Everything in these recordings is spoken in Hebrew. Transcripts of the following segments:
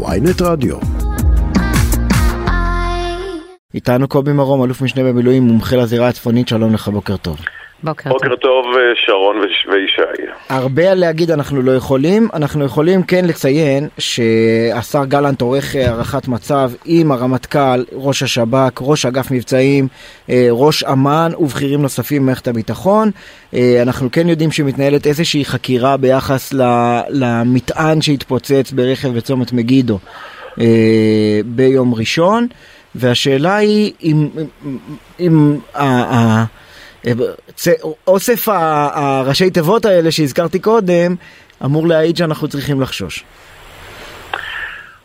ויינט רדיו. איתנו קובי מרום, אלוף משנה במילואים, מומחה לזירה הצפונית, שלום לך, בוקר טוב. בוקר בוקר טוב. טוב, אה, שרון וישי. הרבה להגיד אנחנו לא יכולים, אנחנו יכולים כן לציין שהשר גלנט עורך אה, הערכת מצב עם הרמטכ"ל, ראש השב"כ, ראש אגף מבצעים, אה, ראש אמ"ן ובכירים נוספים במערכת הביטחון. אנחנו כן יודעים שמתנהלת איזושהי חקירה ביחס למטען שהתפוצץ ברכב בצומת מגידו ביום ראשון, והשאלה היא אם, אם, אם אוסף ה- הראשי תיבות האלה שהזכרתי קודם אמור להעיד שאנחנו צריכים לחשוש.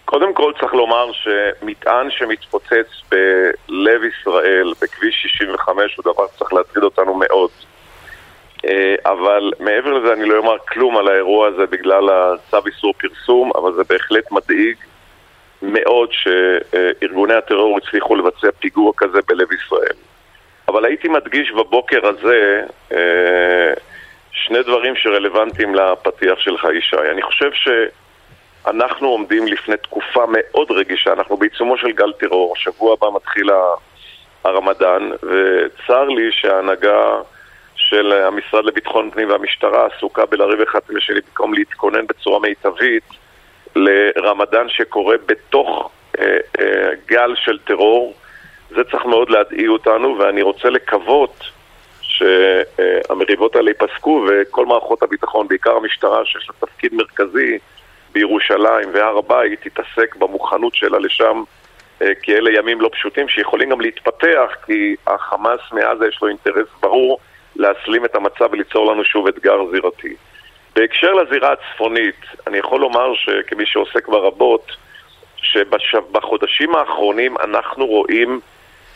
קודם כל צריך לומר שמטען שמתפוצץ בלב ישראל, בכביש 65, הוא דבר שצריך להטריד אותנו מאוד. אה, אבל מעבר לזה אני לא אומר כלום על האירוע הזה בגלל הצו איסור פרסום, אבל זה בהחלט מדאיג מאוד שארגוני הטרור הצליחו לבצע פיגוע כזה בלב ישראל. אבל הייתי מדגיש בבוקר הזה אה, שני דברים שרלוונטיים לפתיח שלך, ישי. אני חושב שאנחנו עומדים לפני תקופה מאוד רגישה, אנחנו בעיצומו של גל טרור, שבוע הבא מתחיל הרמדאן, וצר לי שההנהגה של המשרד לביטחון פנים והמשטרה עסוקה בלריב אחד עם השני במקום להתכונן בצורה מיטבית לרמדאן שקורה בתוך אה, אה, גל של טרור. זה צריך מאוד להדאיג אותנו, ואני רוצה לקוות שהמריבות האלה ייפסקו וכל מערכות הביטחון, בעיקר המשטרה שיש לה תפקיד מרכזי בירושלים והר הבית, תתעסק במוכנות שלה לשם, אה, כי אלה ימים לא פשוטים שיכולים גם להתפתח, כי החמאס מעזה יש לו אינטרס ברור להסלים את המצב וליצור לנו שוב אתגר זירתי. בהקשר לזירה הצפונית, אני יכול לומר שכמי שעוסק בה רבות, שבחודשים האחרונים אנחנו רואים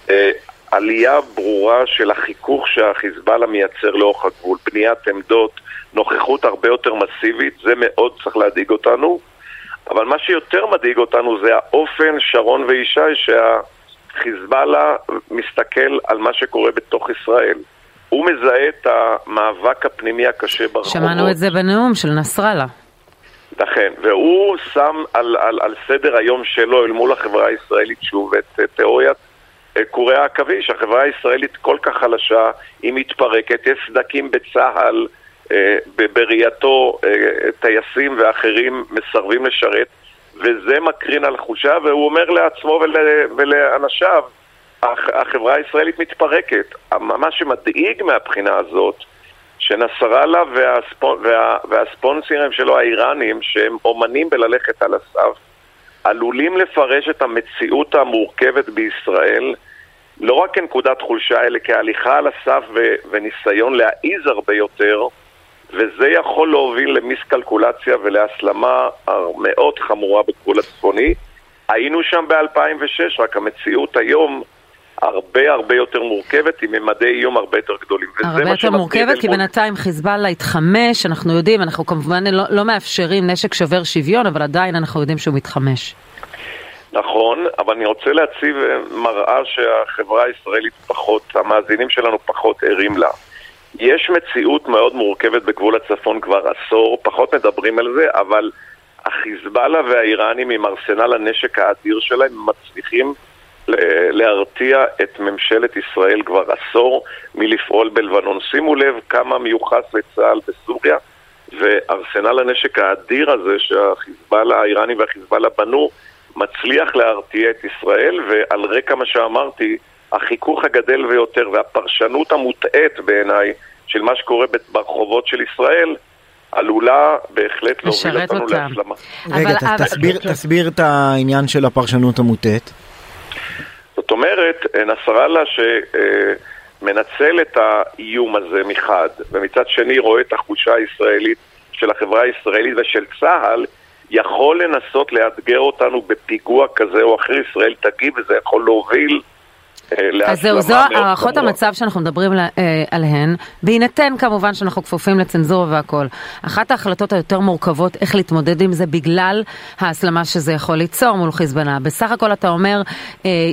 אה, עלייה ברורה של החיכוך שהחיזבאללה מייצר לאורך הגבול, בניית עמדות, נוכחות הרבה יותר מסיבית, זה מאוד צריך להדאיג אותנו. אבל מה שיותר מדאיג אותנו זה האופן, שרון וישי, שהחיזבאללה מסתכל על מה שקורה בתוך ישראל. הוא מזהה את המאבק הפנימי הקשה ברחובות. שמענו את זה בנאום של נסראללה. אכן, והוא שם על, על, על סדר היום שלו אל מול החברה הישראלית שוב את אה, תיאוריית אה, קורי העכביש. החברה הישראלית כל כך חלשה, היא מתפרקת, יש סדקים בצה"ל, אה, בראייתו אה, טייסים ואחרים מסרבים לשרת, וזה מקרין על חולשה, והוא אומר לעצמו ול, ולאנשיו, הח, החברה הישראלית מתפרקת. מה שמדאיג מהבחינה הזאת, שנסראללה והספונ... וה... והספונסרים שלו האיראנים, שהם אומנים בללכת על הסף, עלולים לפרש את המציאות המורכבת בישראל לא רק כנקודת חולשה, אלא כהליכה על הסף ו... וניסיון להעיז הרבה יותר, וזה יכול להוביל למיסקלקולציה ולהסלמה מאוד חמורה בגבול הצפוני. היינו שם ב-2006, רק המציאות היום הרבה הרבה יותר מורכבת, עם ממדי איום הרבה יותר גדולים. הרבה יותר מורכבת, כי מול- בינתיים חיזבאללה התחמש, אנחנו יודעים, אנחנו כמובן לא, לא מאפשרים נשק שובר שוויון, אבל עדיין אנחנו יודעים שהוא מתחמש. נכון, אבל אני רוצה להציב אה, מראה שהחברה הישראלית פחות, המאזינים שלנו פחות ערים לה. יש מציאות מאוד מורכבת בגבול הצפון כבר עשור, פחות מדברים על זה, אבל החיזבאללה והאיראנים עם ארסנל הנשק האדיר שלהם מצליחים להרתיע את ממשלת ישראל כבר עשור מלפעול בלבנון. שימו לב כמה מיוחס לצה"ל בסוריה וארסנל הנשק האדיר הזה שהחיזבאללה, האיראנים והחיזבאללה בנו מצליח להרתיע את ישראל ועל רקע מה שאמרתי, החיכוך הגדל ביותר והפרשנות המוטעית בעיניי של מה שקורה ברחובות של ישראל עלולה בהחלט להוביל אותנו אותם. להסלמה. רגע, אבל- אבל- תסביר, כן. תסביר את העניין של הפרשנות המוטעית. אומרת, אה, נסראללה שמנצל את האיום הזה מחד, ומצד שני רואה את החולשה הישראלית של החברה הישראלית ושל צה"ל, יכול לנסות לאתגר אותנו בפיגוע כזה או אחר, ישראל תגיב וזה יכול להוביל אז זהו, זו הערכות המצב שאנחנו מדברים עליהן, בהינתן כמובן שאנחנו כפופים לצנזורה והכל. אחת ההחלטות היותר מורכבות איך להתמודד עם זה בגלל ההסלמה שזה יכול ליצור מול חיזבאללה. בסך הכל אתה אומר,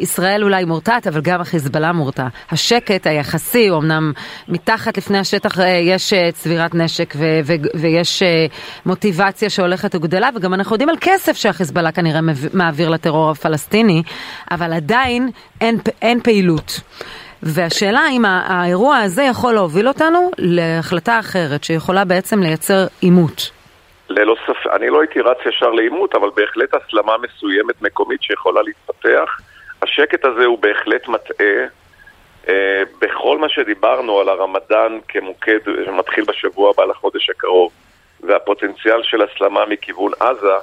ישראל אולי מורתעת, אבל גם החיזבאללה מורתע. השקט היחסי, אמנם מתחת לפני השטח יש צבירת נשק ויש מוטיבציה שהולכת וגדלה, וגם אנחנו יודעים על כסף שהחיזבאללה כנראה מעביר לטרור הפלסטיני, אבל עדיין אין, אין פעילות. והשאלה אם האירוע הזה יכול להוביל אותנו להחלטה אחרת שיכולה בעצם לייצר עימות. ללא ספק, אני לא הייתי רץ ישר לעימות, אבל בהחלט הסלמה מסוימת מקומית שיכולה להתפתח. השקט הזה הוא בהחלט מטעה. אה, בכל מה שדיברנו על הרמדאן כמוקד שמתחיל בשבוע הבא לחודש הקרוב והפוטנציאל של הסלמה מכיוון עזה,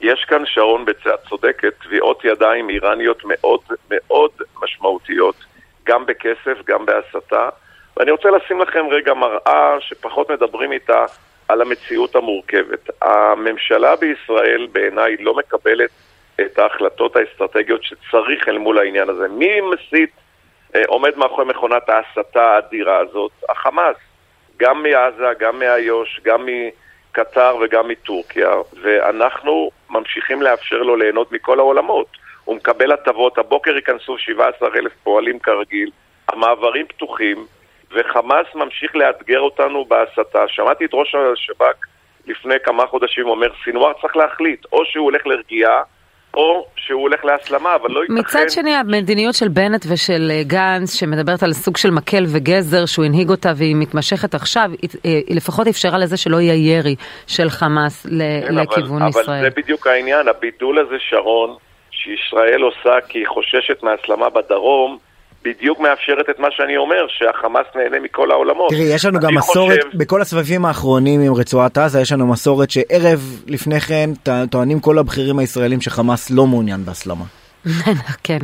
יש כאן, שרון בצד צודקת, תביעות ידיים איראניות מאוד מאוד משמעותיות, גם בכסף, גם בהסתה. ואני רוצה לשים לכם רגע מראה שפחות מדברים איתה על המציאות המורכבת. הממשלה בישראל בעיניי לא מקבלת את ההחלטות האסטרטגיות שצריך אל מול העניין הזה. מי מסית אה, עומד מאחורי מכונת ההסתה האדירה הזאת? החמאס. גם מעזה, גם מאיו"ש, גם מקטר וגם מטורקיה, ואנחנו ממשיכים לאפשר לו ליהנות מכל העולמות. הוא מקבל הטבות, הבוקר ייכנסו 17 אלף פועלים כרגיל, המעברים פתוחים, וחמאס ממשיך לאתגר אותנו בהסתה. שמעתי את ראש השב"כ לפני כמה חודשים אומר, סינואר צריך להחליט, או שהוא הולך לרגיעה, או שהוא הולך להסלמה, אבל לא ייתכן... מצד שני, המדיניות של בנט ושל אה, גנץ, שמדברת על סוג של מקל וגזר, שהוא הנהיג אותה והיא מתמשכת עכשיו, היא, אה, היא לפחות אפשרה לזה שלא יהיה ירי של חמאס כן, לכיוון אבל, ישראל. אבל זה בדיוק העניין, הבידול הזה, שרון, שישראל עושה כי היא חוששת מהסלמה בדרום, בדיוק מאפשרת את מה שאני אומר, שהחמאס נהנה מכל העולמות. תראי, יש לנו גם מסורת, חושב... בכל הסבבים האחרונים עם רצועת עזה, יש לנו מסורת שערב לפני כן טוענים כל הבכירים הישראלים שחמאס לא מעוניין בהסלמה. כן.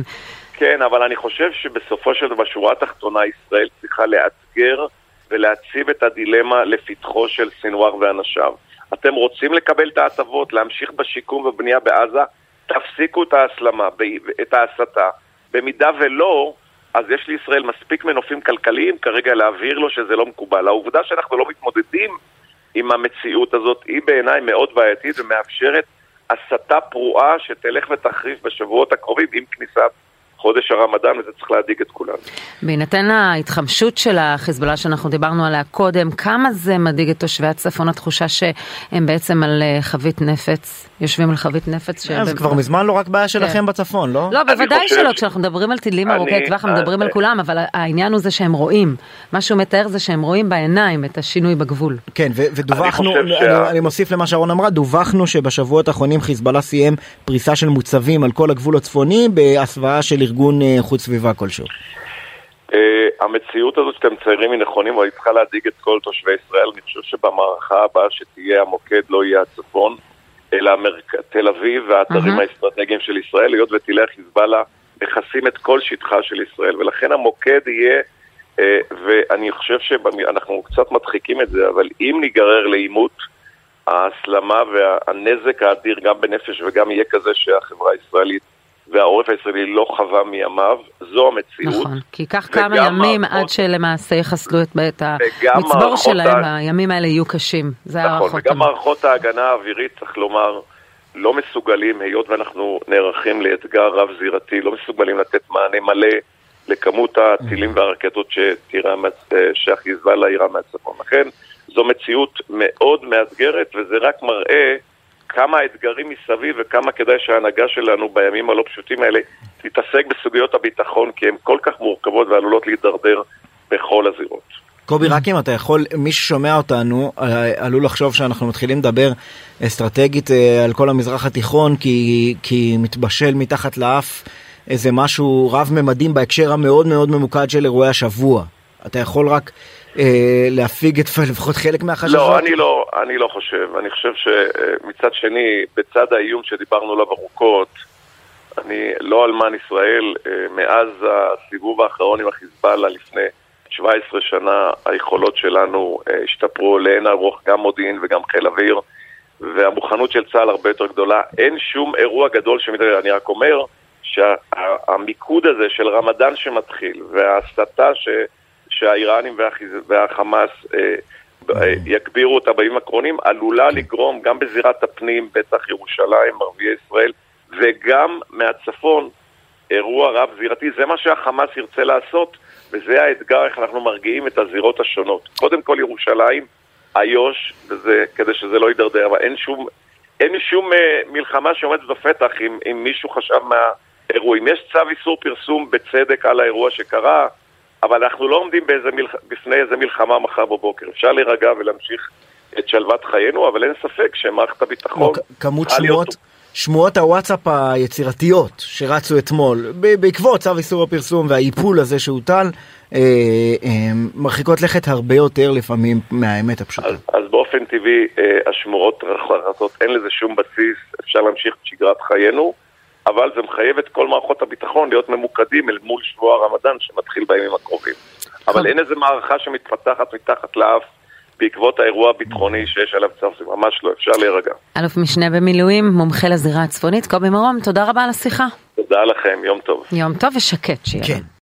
כן, אבל אני חושב שבסופו של דבר, בשורה התחתונה, ישראל צריכה לאתגר ולהציב את הדילמה לפתחו של סינואר ואנשיו. אתם רוצים לקבל את ההטבות, להמשיך בשיקום ובנייה בעזה, תפסיקו את ההסלמה, את ההסתה. במידה ולא, אז יש לישראל מספיק מנופים כלכליים כרגע להבהיר לו שזה לא מקובל. העובדה שאנחנו לא מתמודדים עם המציאות הזאת היא בעיניי מאוד בעייתית ומאפשרת הסתה פרועה שתלך ותחריף בשבועות הקרובים עם כניסת חודש הרמדאן, וזה צריך להדאיג את כולנו. בהינתן ההתחמשות של החיזבאללה שאנחנו דיברנו עליה קודם, כמה זה מדאיג את תושבי הצפון, התחושה שהם בעצם על אה, חבית נפץ, יושבים על חבית נפץ? אה, זה כבר מזמן לא רק בעיה שלכם כן. בצפון, לא? לא, בוודאי שלא, כשאנחנו מדברים על טילים ארוכי טווח, אנחנו מדברים על כולם, אבל העניין הוא זה שהם רואים. מה שהוא מתאר זה שהם רואים בעיניים את השינוי בגבול. כן, ודווחנו, אני מוסיף למה שרון אמרה, דווחנו שבשבועות האחרונים חיזבאללה סיים פריסה של מוצבים על כל הגבול הצפוני בהסוואה של ארגון אה, חוץ סביבה כלשהו? אה, המציאות הזאת שאתם מציירים היא נכונים, אבל היא צריכה להדאיג את כל תושבי ישראל. אני חושב שבמערכה הבאה שתהיה המוקד לא יהיה הצפון, אלא תל אביב והאתרים האסטרטגיים של ישראל, היות וטילי החיזבאללה מכסים את כל שטחה של ישראל, ולכן המוקד יהיה, אה, ואני חושב שאנחנו קצת מדחיקים את זה, אבל אם ניגרר לעימות, ההסלמה והנזק האדיר גם בנפש וגם יהיה כזה שהחברה הישראלית והעורף הישראלי לא חווה מימיו, זו המציאות. נכון, כי ייקח כמה ימים מערכות, עד שלמעשה יחסלו את, את המצבור שלהם, ה... הימים האלה יהיו קשים, זה נכון, הערכות. וגם מערכות ההגנה האווירית, צריך לומר, לא מסוגלים, היות ואנחנו נערכים לאתגר רב-זירתי, לא מסוגלים לתת מענה מלא לכמות הטילים mm. והרקטות שהחיזבאללה יירה מהצפון. לכן, זו מציאות מאוד מאתגרת, וזה רק מראה כמה האתגרים מסביב וכמה כדאי שההנהגה שלנו בימים הלא פשוטים האלה תתעסק בסוגיות הביטחון, כי הן כל כך מורכבות ועלולות להידרדר בכל הזירות. קובי, רק אם אתה יכול, מי ששומע אותנו אה, עלול לחשוב שאנחנו מתחילים לדבר אסטרטגית אה, על כל המזרח התיכון, כי, כי מתבשל מתחת לאף איזה משהו רב-ממדים בהקשר המאוד מאוד ממוקד של אירועי השבוע. אתה יכול רק אה, להפיג את לפחות חלק מהחששות? לא, אני לא, אני לא חושב. אני חושב שמצד שני, בצד האיום שדיברנו עליו ארוכות, אני לא אלמן ישראל, אה, מאז הסיבוב האחרון עם החיזבאללה לפני 17 שנה, היכולות שלנו אה, השתפרו לאין ארוך, גם מודיעין וגם חיל אוויר, והמוכנות של צה"ל הרבה יותר גדולה. אין שום אירוע גדול שמתראה, אני רק אומר שהמיקוד הזה של רמדאן שמתחיל וההסתה ש, שהאיראנים והחמאס אה, אה, יגבירו אותה בימים הקרונים, עלולה לגרום גם בזירת הפנים, בטח ירושלים, ערביי ישראל, וגם מהצפון, אירוע רב-זירתי. זה מה שהחמאס ירצה לעשות, וזה האתגר איך אנחנו מרגיעים את הזירות השונות. קודם כל ירושלים, איו"ש, וזה, כדי שזה לא יידרדר, אבל אין שום, אין שום uh, מלחמה שעומדת בפתח אם, אם מישהו חשב מהאירועים. יש צו איסור פרסום בצדק על האירוע שקרה, אבל אנחנו לא עומדים באיזה מלח... בפני איזה מלחמה מחר בבוקר. אפשר להירגע ולהמשיך את שלוות חיינו, אבל אין ספק שמערכת הביטחון... כמות שמועות... שמועות הוואטסאפ היצירתיות שרצו אתמול בעקבות צו איסור הפרסום והאיפול הזה שהוטל אה, אה, מרחיקות לכת הרבה יותר לפעמים מהאמת הפשוטה. אז, אז באופן טבעי אה, השמועות רצות, אין לזה שום בסיס, אפשר להמשיך את שגרת חיינו, אבל זה מחייב את כל מערכות הביטחון להיות ממוקדים אל מול שבוע הרמדאן שמתחיל בימים הקרובים. אבל אין איזה מערכה שמתפתחת מתחת לאף בעקבות האירוע הביטחוני שיש עליו צו, זה ממש לא, אפשר להירגע. אלוף משנה במילואים, מומחה לזירה הצפונית, קובי מרום, תודה רבה על השיחה. תודה לכם, יום טוב. יום טוב ושקט שיהיה. כן.